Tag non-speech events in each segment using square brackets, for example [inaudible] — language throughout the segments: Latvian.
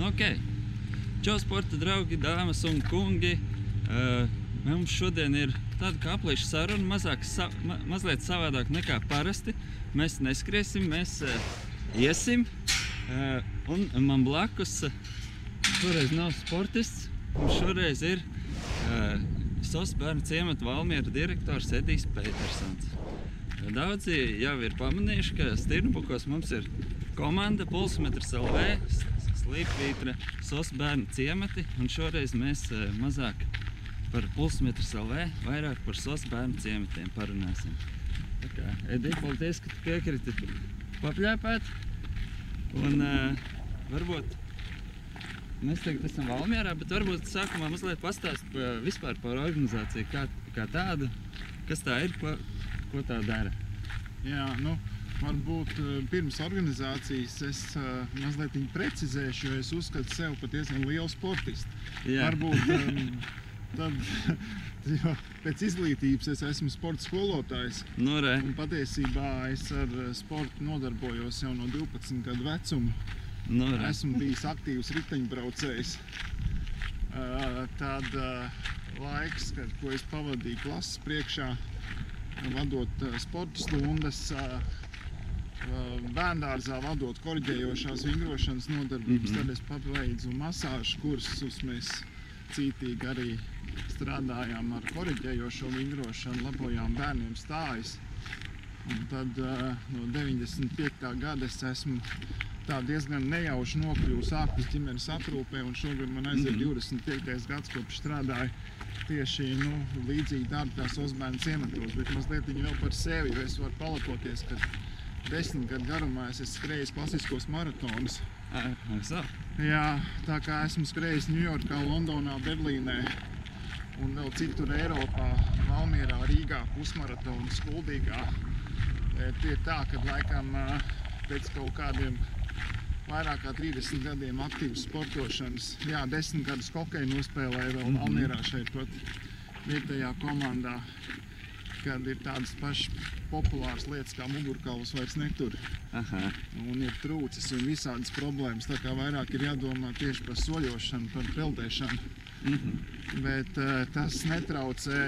Ok. Čau, sporta draugi, dāmas un kungi. Uh, mums šodien ir tāda kā aplīša saruna, mazāk, sa ma mazliet savādāk nekā parasti. Mēs neskriesim, mēs uh, iesim. Uh, un man blakus šoreiz nav sportists. Mums šoreiz ir SOS bērnu ciemata Valmiera direktors Edijs Petersons. Daudzi jau ir pamanījuši, ka Stirnbukos mums ir komanda Pulsmetrs LV, Slīpvītra, SOS bērnu ciemati, un šoreiz mēs uh, mazāk par Pulsmetrs LV, vairāk par SOS bērnu ciematiem parunāsim. Tā kā, Edija, paldies, ka tu piekriti papļāpāt, un uh, varbūt mēs tagad esam Valmierā, bet varbūt sākumā mazliet pastāst pa, vispār par organizāciju kā, kā tādu, kas tā ir, ko, ko tā dara. Jā, nu, varbūt eh, pirms organizācijas es uh, mazliet precizēšu, jo es uzskatu sevi par diezgan lielu sportistu. Jā. Varbūt um, tad, [laughs] jo pēc izglītības es esmu sporta skolotājs. Nu. Un patiesībā es ar eh, sportu nodarbojos jau no 12 gadu vecuma. Nu, re. Esmu bijis aktīvs riteņbraucējs. Uh, tad uh, laiks, kad, ko es pavadīju klases priekšā, vadot uh, sporta stundas, uh, bērngārzā vadot korģējošās vingrošanas nodarbības. Mhm. Tad es pabeidzu masāžu kursus. Mēs cītīgi arī strādājām ar korģējošo vingrošanu, labojām bērniem stājas. Un tad no 95. gada es esmu tā diezgan nejauši nokļuvis ārpus ģimenes aprūpē, un šogad man aiziet Mhm. 25. gads, kopš strādāju tieši nu, līdzīgi darbu kā Osbērnu ciematos, bet mazliet viņi vēl par sevi, jo es varu palapoties, ka desmit gadu garumā es esmu skrējis klasiskos maratonus. Jā, tā kā esmu skrējis Ņujorkā, Londonā, Berlīnē un vēl citur Eiropā, Valmierā, Rīgā, pusmaratonu, Skuldīgā. E, Tie ir tā, ka laikam ā, pēc kaut kādiem vairāk kā 30 gadiem aktīvas sportošanas, jā, 10 gadus hokeju nospēlēju vēl Mhm. Valmierā šeit pat vietējā komandā, kad ir tādas pašas populāras lietas kā mugurkauls vairs netur Aha. un ir trūcis un visādas problēmas. Tā kā vairāk ir jādomā tieši par soļošanu, par peldēšanu. Mhm. Bet uh, tas netraucē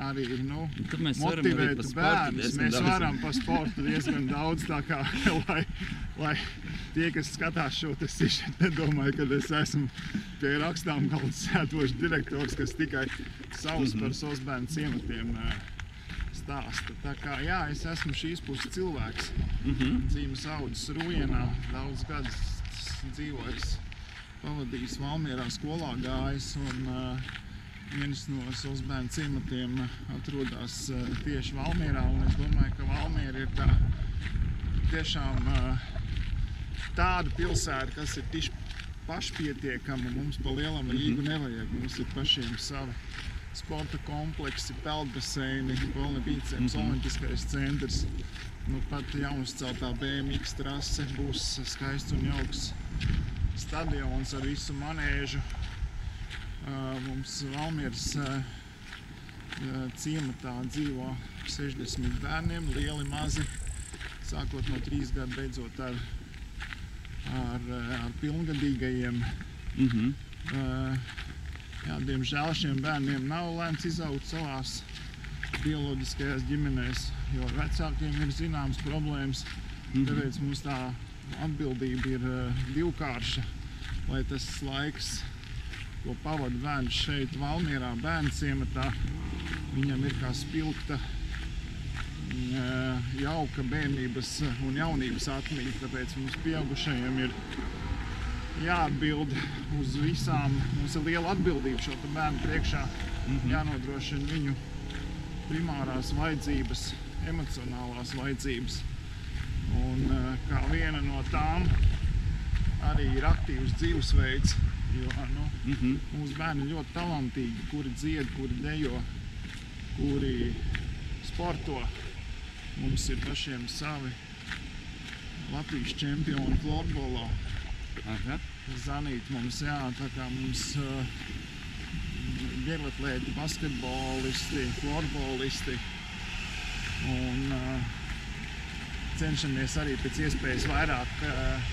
arī nu, motivēt par sportu bērnus. Mēs daudz. varam par sportu diezgan daudz. tā Kā, [laughs] lai, lai tie, kas skatās šo sižetu, nedomāju, ka es esmu pie rakstām galdas sēdošs direktors, kas tikai savus Mhm. par savus bērnu ciematiem uh, stāsta. Tā kā jā, es esmu šīs puses cilvēks Mhm. dzīves audzis Rūjienā, daudz gadus dzīvojis, pavadījis Valmierā skolā gājis un uh, viens no savus bērnu ciematiem atrodas uh, tieši Valmierā un es domāju, ka Valmiera ir tā tiešām uh, tāda pilsēta, kas ir tieši pašpietiekama, mums pa lielam Rīgu nevajag, mums ir pašiem savi sporta kompleksi, peldbaseini, Golnebīcēms, Mhm. olimpiskais centrs. Nu, pat jaunuzceltā BMX trase būs skaists un jauks stadions ar visu manēžu. Mums Valmieras ciematā dzīvo 60 bērniem, lieli, mazi, sākot no 3 gadu, beidzot ar, ar, ar pilngadīgajiem. Mhm. Uh, jā, diemžēl šiem bērniem nav lēmts izaugt savās bioloģiskajās ģimenēs, jo vecākiem ir zināmas problēmas. Mhm. Tāpēc mums tā atbildība ir uh, divkārša, lai tas laiks, ko pavada bērns šeit, Valmierā, bērnu ciematā, viņam ir kā spilgta, uh, jauka bērnības un jaunības atmiņa. Tāpēc mums pieaugušajiem ir jāatbild uz visām, mums ir liela atbildība šo bērnu priekšā, Mhm. jānodrošina viņu primārās vajadzības, emocionālās vajadzības. Un eh, kā viena no tām arī ir aktīvs dzīvesveids, jo nu, Mhm. mūsu bērni ļoti talantīgi, kuri dzied, kuri dejo, kuri sporto. Mums ir pašiem savi Latvijas čempioni florbolā. Aha. Zanīt mums, jā, tā kā mums uh, vieglatlēti, basketbolisti, florbolisti. Un uh, cenšamies arī pēc iespējas vairāk uh,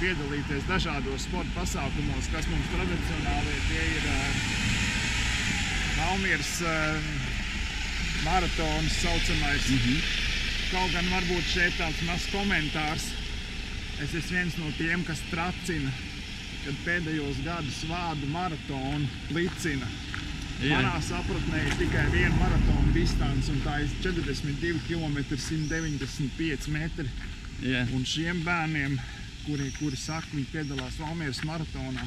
piedalīties dažādos sporta pasākumos, kas mums tradicionāli tie ir uh, Valmieras uh, maratons saucamais. Mm -hmm. Kaut gan varbūt šeit tāds mazs komentārs. Es esmu viens no tiem, kas tracina, kad pēdējos gadus vādu maratonu plicina. Jā. Manā sapratnē ir tikai viena maratona distance, un tā ir 42 km, 195 metri. Jā, Un šiem bērniem, kuri, kuri saka, viņi piedalās Valmieras maratonā,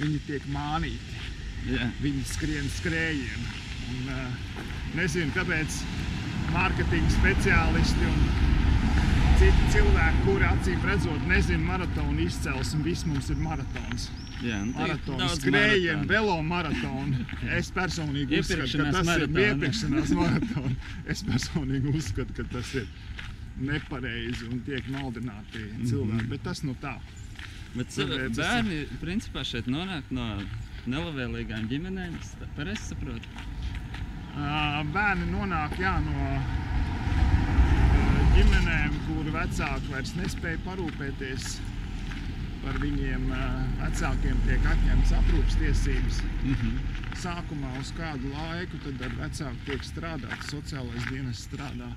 viņi tiek mānīti. jā. Viņi skrien skrējienu. Un, uh, nezinu, kāpēc mārketinga speciālisti un citi cilvēki, kuri acīm redzot, nezina maratonu izcelsmi, viss mums ir maratons. jā. nu, Maratons, daudz skrējienu, maratonu. velo maratonu. Es personīgi uzskatu, ka tas ir maratona. iepirkšanās maratona. Es personīgi uzskatu, ka tas ir nepareizi un tiek maldināti cilvēki. Bet tas nu tā. Bet Tāpēc bērni principā šeit nonāk no nelabvēlīgām ģimenēm. Es pareizi saprotu. Bērni nonāk jā, no ģimenēm, kuru vecāki vairs nespēja parūpēties par viņiem. Vecākiem tiek atņemtas aprūpas tiesības. Mhm. Sākumā uz kādu laiku tad ar vecāku tiek strādāts, sociālais dienas strādā.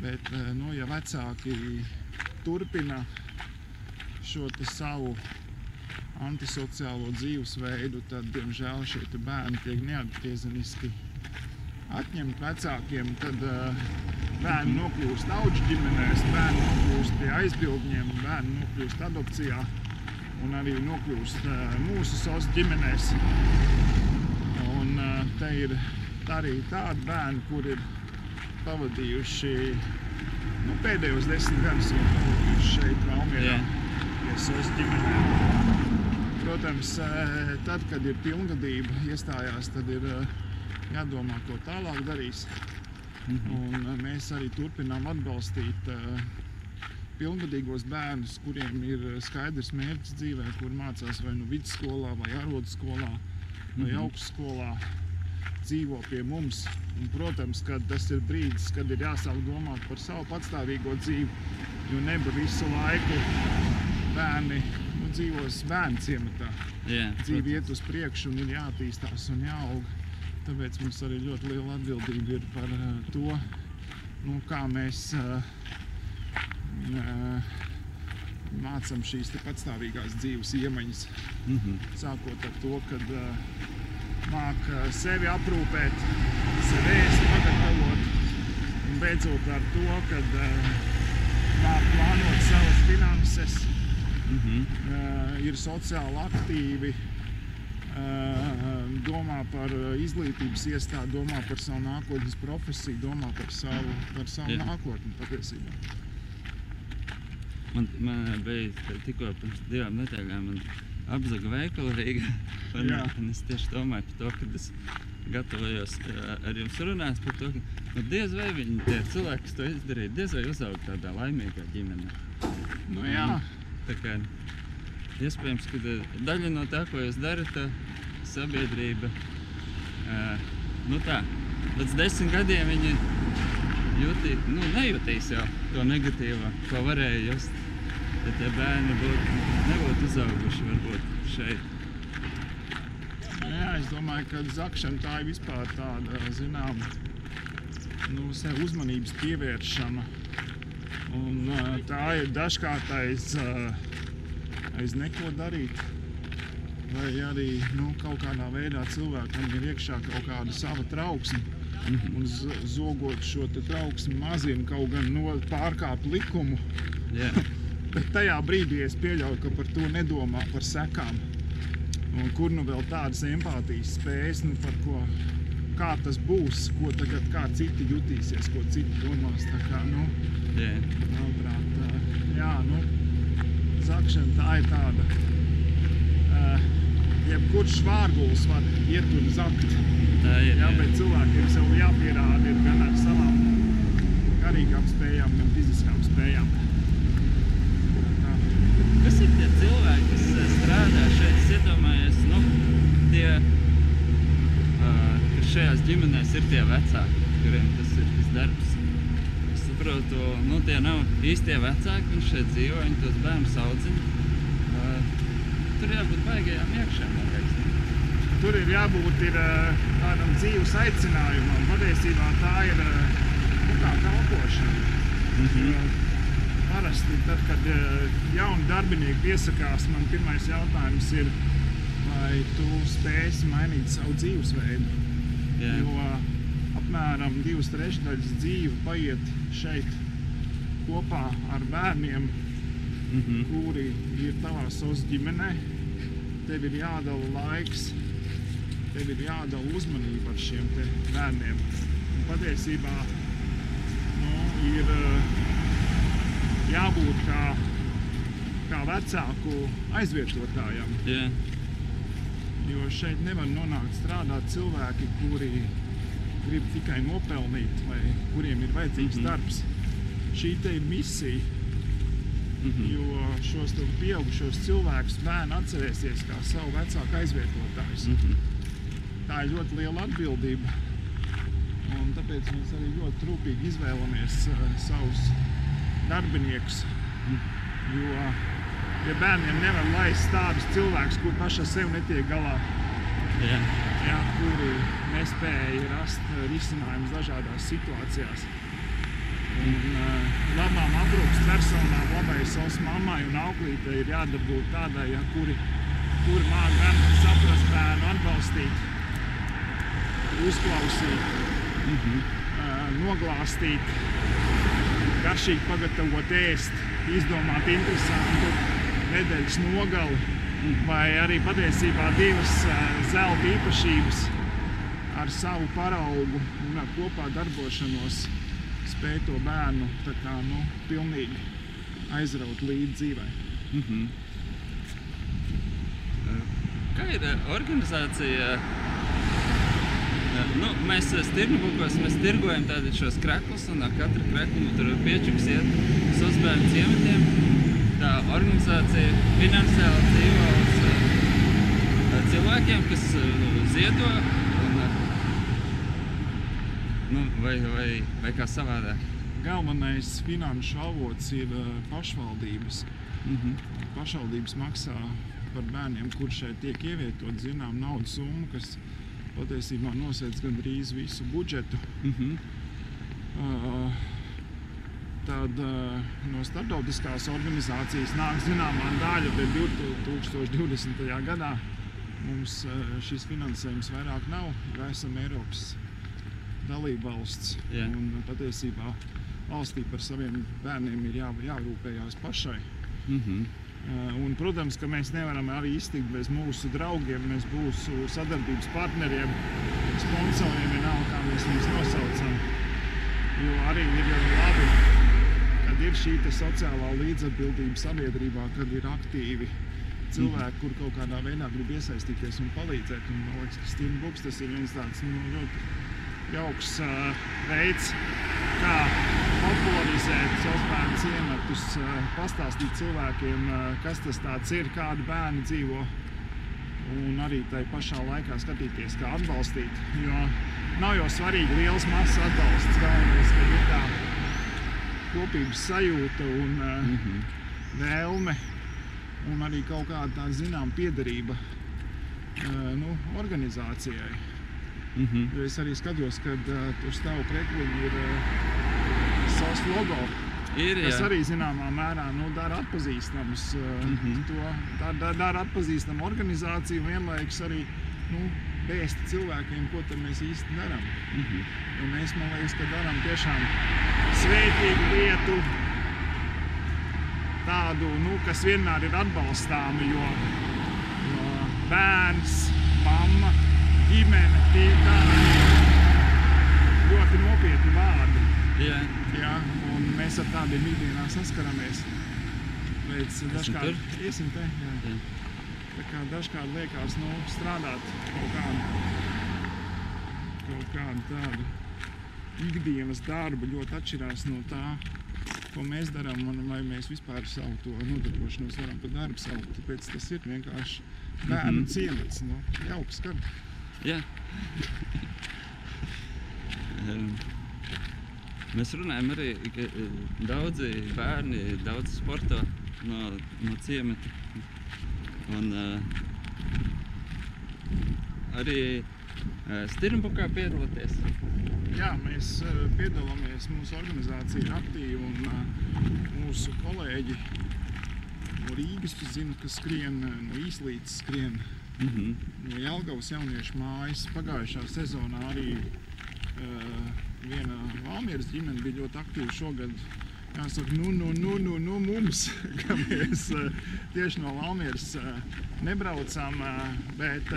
Bet, nu, ja vecāki turpina šo te savu antisociālo dzīvesveidu, tad, diemžēl, šie te bērni tiek neatgriezeniski atņemt vecākiem, tad uh, bērni nokļūst auģu ģimenēs, bērni nokļūst pie aizbildņiem, bērni nokļūst adopcijā un arī nokļūst uh, mūsu SOS ģimenēs. Un uh, te ir arī tādi bērni, kur ir pavadījuši nu, pēdējos desmit gadus, ir pavadījuši šeit Valmierā pie SOS ģimenēm. Protams, eh, tad, kad ir pilngadība iestājās, tad ir eh, jādomā, ko tālāk darīs. Mhm. Un eh, mēs arī turpinām atbalstīt eh, pilngadīgos bērnus, kuriem ir eh, skaidrs mērķis dzīvē, kur mācās vai nu vidusskolā, vai arodskolā, vai Mhm. augstskolā, dzīvo pie mums. Un, protams, ka tas ir brīdis, kad ir jāsāk domāt par savu patstāvīgo dzīvi, jo nevar visu laiku bērni nu, dzīvos bērnu ciematā Jā, dzīve iet uz priekšu un ir jāattīstās un jāaug. Tāpēc mums arī ļoti liela atbildība ir par uh, to, nu, kā mēs uh, uh, mācām šīs patstāvīgās dzīves iemaņas. Mhm. Sākot ar to, ka uh, sevi aprūpēt, sevi ēst, pagatavot, un beidzot ar to, ka māk plānot savas finanses, Mhm. uh, ir sociāli aktīvi, domā par uh, izglītības iestādi, domā par savu nākotnes profesiju, domā par savu, par savu Jā. nākotni patiesībā. Man, man bija tikko pirms divām nedēļām apzaga veikala Rīgā. [laughs] Un, un es tieši domāju par to, ka es gatavojos ā, ar jums runāt par to, ka nu, diez vai viņi, tie cilvēki, kas to izdarīja, diez vai uzaug tādā laimīgā ģimenē. Nu, jā, Tā kā iespējams, ka ā, daļa no tā, ko jūs darat, tā sabiedrība, ā, nu tā, līdz desmit gadiem viņi jutī, nu, nejutīs jau to negatīvo, ko varēja just. Ja tie bērni būtu, nebūtu uzauguši varbūt šeit. jā, es domāju, ka zakšana tā ir vispār tāda, zinām, nu, sev uzmanības pievēršana. Un tā ir dažkārt aiz, uh, aiz neko darīt. Vai arī nu, kaut kādā veidā cilvēkam ir iekšā kaut kāda sava trauksme. Un z- zogot šo trauksmi mazina kaut gan no pārkāpt likumu, Jā, [laughs] bet tajā brīdī es pieļauju, ka par to nedomā par sekām. Un kur nu vēl tādas empātijas spējas, nu par ko, kā tas būs, ko tagad kā citi jutīsies, ko citi domās. Tā kā, nu, jā. manuprāt, jā, nu, zakšana tā ir tāda. Uh, jebkurš vārgulis var iet un zakt. Tā ir. Jā, bet cilvēkiem sev jāpierāda ir gan ar savām garīgām spējām, gan fiziskām spējām. Tā. Kas ir tie cilvēki, kas ā, strādā šeit? Es iedomājos, nu, tie, ā, kas šajās ģimenēs ir tie vecāki, kuriem tas ir tas darbs. Saprotu, nu, tie nav īstie vecāki, viņi šeit dzīvo, viņi tos bērnus audzina. svaigajām iekšēm. man liekas. Tur ir jābūt ir, eh, tādam dzīves aicinājumam. Patiesībā tā ir eh, nu, kā kalpošana. Mhm. Parasti, tad, kad eh, jauni darbinieki piesakās, man pirmais jautājums ir, vai tu spēsi mainīt savu dzīvesveidu. Jā. Jo apmēram divas trešdaļas dzīve paiet šeit kopā ar bērniem, Mhm. kuri ir tavā SOS ģimenē. Tev ir jādala laiks, tev ir jādala uzmanība ar šiem te bērniem. Un patiesībā nu, ir eh, jābūt kā, kā vecāku aizvietotājam. Jā. Jo šeit nevar nonākt strādāt cilvēki, kuri grib tikai nopelnīt, vai kuriem ir vajadzīgs Mhm. darbs. Šī te ir misija, Mhm. jo šos pieaugušos cilvēkus bērni atcerēsies kā savu vecāku aizvietotājus. Mhm. Tā ir ļoti liela atbildība. Un tāpēc mēs arī ļoti rūpīgi izvēlamies uh, savus darbiniekus. Jo, ja bērniem nevar laist tādus cilvēkus, kur paši ar sevi netiek galā, Jā. jā, kuri nespēja rast uh, risinājumus dažādās situācijās. Un, uh, labām aprūpes personām, labai savas mammai un auklītei ir jādabūt tādai, ja, kuri, kuri māk gan saprast bērnu, atbalstīt, uzklausīt, Mhm. uh, noglāstīt, garšīgi pagatavot ēst, izdomāt interesantu nedēļas nogali, vai arī patiesībā divas zelta īpašības ar savu paraugu un ar kopā darbošanos spēj to bērnu tā kā, nu, pilnīgi aizraut līdz dzīvei. Mhm. Eh, Kā ir organizācija? Nu, mēs stirnbukos mēs tirgojam tātad šos kreklus, un no katra krekla tur piečuks iet uz uzbērnu ciematiem. Organizācija finansiāli dzīvo uz eh, cilvēkiem, kas eh, ziedo, un, eh, nu, vai, vai, vai kā savādāk. Galvenais finanšu avots ir pašvaldības. Mhm. Pašvaldības maksā par bērniem, kur šeit tiek ievietot zinām naudas summu, kas patiesībā nosēdz gandrīz visu budžetu. Mhm. Uh, tad uh, no starptautiskās organizācijas nāk zināmā daļa, bet 2020. gadā mums uh, šis finansējums vairāk nav, jo esam Eiropas dalībvalsts. Jā. Un patiesībā valstī par saviem bērniem ir jā, jārūpējās pašai. Mhm. Uh, Un, protams, ka mēs nevaram arī iztikt bez mūsu draugiem, mēs mūsu sadarbības partneriem, sponsoriem, vienalga, kā mēs viņus nosaucam. Jo arī ir labi, kad ir šī sociālā līdzatbildība sabiedrībā, kad ir aktīvi cilvēki, kur kaut kādā veidā grib iesaistīties un palīdzēt. Un, man liekas, ka Steam Books tas ir viens tāds nu, ļoti jauks uh, veids, kā popularizēt savus bērnu ciematus, uh, pastāstīt cilvēkiem, uh, kas tas tāds ir, kādi bērni dzīvo. Un arī tai pašā laikā skatīties, kā atbalstīt. Jo nav jau svarīgi liels masas atbalsts. Galvenais, ka ir tā kopības sajūta un uh, Mhm. vēlme un arī kaut kāda tā zinām piederība uh, nu, organizācijai. Mhm. Jo es arī skatos, ka uh, tur stāv krekliņi ir savs logo, Ir, kas jā. arī zināmā mērā nu, dara atpazīstams uh, Mhm. to, dara, dara, atpazīstamu organizāciju vienlaikus arī nu, vēsta cilvēkiem, ko tad mēs īsti darām. Mhm. Jo mēs, man liekas, ka darām tiešām svētīgu lietu, tādu, nu, kas vienmēr ir atbalstāma, jo, jo bērns, mamma, ģimene, tie ir tādi ļoti nopietni vārdi. Jā. Ja? Un mēs ar tādiem ikdienā saskaramies. Pēc dažkārt, iesim te, jā. Jā. Tā kā dažkārt liekas, nu, strādāt kaut kādu, kaut kādu tādu ikdienas darbu ļoti atšķirās no tā, ko mēs darām un vai mēs vispār savu to nodarbošanos varam par darbu saukt. Tāpēc tas ir vienkārši bērnu Mhm. ciemats, nu, jauks skat. Jā. Mēs runājam arī, ka eh, daudzi bērni daudz sporto no, no ciemata. Un, eh, arī uh, Stirnbukā piedalāties. Jā, mēs eh, piedalāmies, mūsu organizācija ir aktīva un eh, mūsu kolēģi no Rīgas, tu zini, kas skrien, eh, no Īslītes skrien, Mm -hmm. no Jelgavas jauniešu mājas. Pagājušā sezonā arī uh, viena Valmieras ģimene bija ļoti aktīva šogad. Jāsaka, nu, nu, nu, nu, nu mums, [laughs] ka mēs uh, tieši no Valmieras uh, nebraucām, uh, bet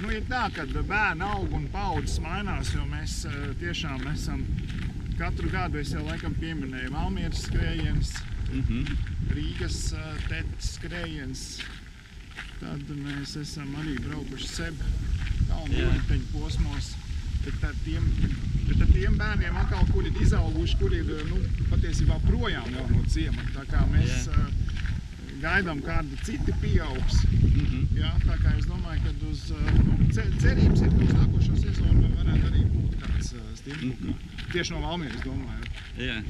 nu, ir tā, ka bērni aug un paudzes mainās, jo mēs tiešām esam katru gadu, es jau laikam pieminēju, Valmieras skrējiens, Mm -hmm. Rīgas uh, tetes skrējiens, tad mēs esam arī braukuši seb kalnu posmos. Bet ar tiem, bet ar tiem bērniem atkal, kur ir izauguši, kur ir nu, patiesībā projām jau no ciemata. Tā kā mēs Jā. uh, gaidām, kādi citi pieaugs. Mm -hmm. Jā, tā kā es domāju, ka uz uh, nu, ce- cerības ir, ka uz nākošo sezonu varētu arī būt kāds uh, stimulus. Mhm. Tieši no Valmieras domāju. Jā.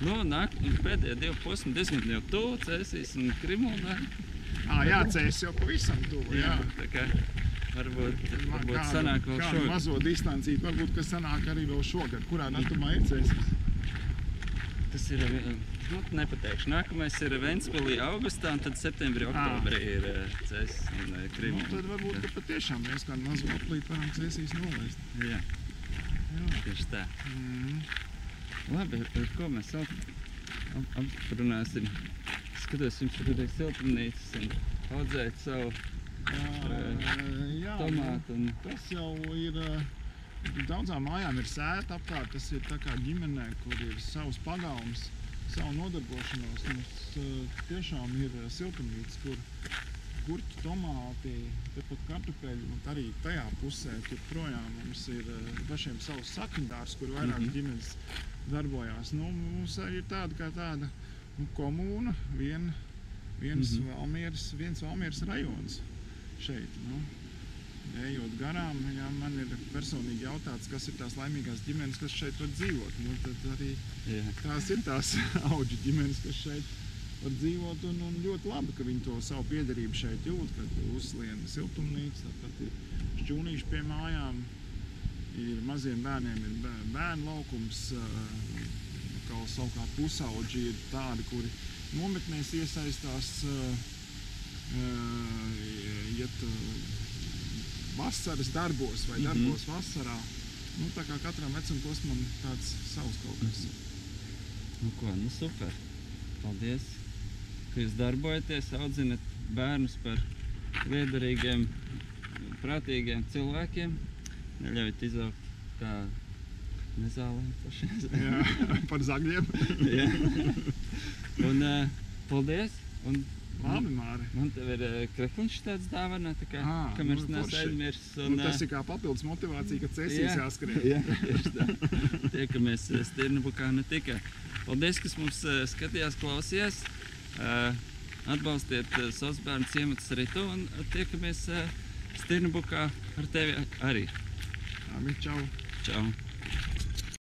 Nu, nāk, pēdējie divi posmi diezgan jau tuvu, Cēsīs un Krimulnā. Ah, jā, cēs jau pavisam tuvu. Jā. tā kā varbūt, Ma- varbūt kādu- sanāk vēl kādu šogad. mazo distanciju, varbūt, ka sanāk arī vēl šogad. Kurā datumā ir cēsis? Tas ir, eh, nu, nepateikšu. Nākamais ir Ventspilī augustā, un tad septembrī, oktobrī ir eh, Cēsis un eh, Nu, Krimulna. tad varbūt, ka patiešām mēs kādu mazo aplīti varam cēsīs nolaist. Jā, Jā. tieši tā. Mm. Labi, ar ko mēs vēl ap- aprunāsim? Skatos, jums ir siltumnīcas un audzēt savu Jā, tomātu. Un, Tas jau ir. eh, Daudzām mājām ir sēta apkārt. Tas ir tā kā ģimenē, kur ir savs pagalms, savu nodarbošanos. Mums eh, tiešām ir eh, siltumnīca, kur gurķi, tomāti, tepat kartupeļi. Un arī tajā pusē, tur projām mums ir pašiem savs sakņdārs, kur vairākas Mhm. ģimenes darbojās. Nu, mums arī ir tāda kā tāda nu, komūna, vien, viens, mm Valmieras, viens Valmieras rajons šeit. Nu. Ejot garām, ja man ir personīgi jautāts, kas ir tās laimīgās ģimenes, kas šeit var dzīvot. Nu, tad arī jā, tās ir tās [laughs] auģu ģimenes, kas šeit var dzīvot. Un, un ļoti labi, ka viņi to savu piederību šeit jūt, kad uzliek siltumnīca. Tāpat ir šķūnīši pie mājām. Ir maziem bērniem ir bē- bērnu laukums. Kā savukārt pusauģi ir tādi, kuri nometnēs iesaistās, ā, ā, iet ā, vasaras darbos vai Mhm. darbos vasarā. Nu, tā kā katram vecuma posmam tāds savs kaut kas. nu ko, nu super. Paldies, ka jūs darbojaties, audzinat bērnus par liederīgiem, prātīgiem cilvēkiem. Neļaujat izaugt kā nezālēm pašiem. Jā, [laughs] par zagļiem. [laughs] Jā. Un uh, paldies! Un Labi, Māri. man te ir uh, krekliņš tāds dāvana, tā kā Ā, kamēr nu, neesmu forši. aizmirsis. Un, nu, tas ir kā papildus motivācija, ka cēsīs Jā. jāskrien. Jā, tieši tā. Tiekamies eh, Stirnabukā ne tikai. Paldies, kas mums skatījās, klausījās. Atbalstiet savus bērnu ciematus arī tu un tiekamies Stirnabukā ar tevi arī. Labi, čau. Čau!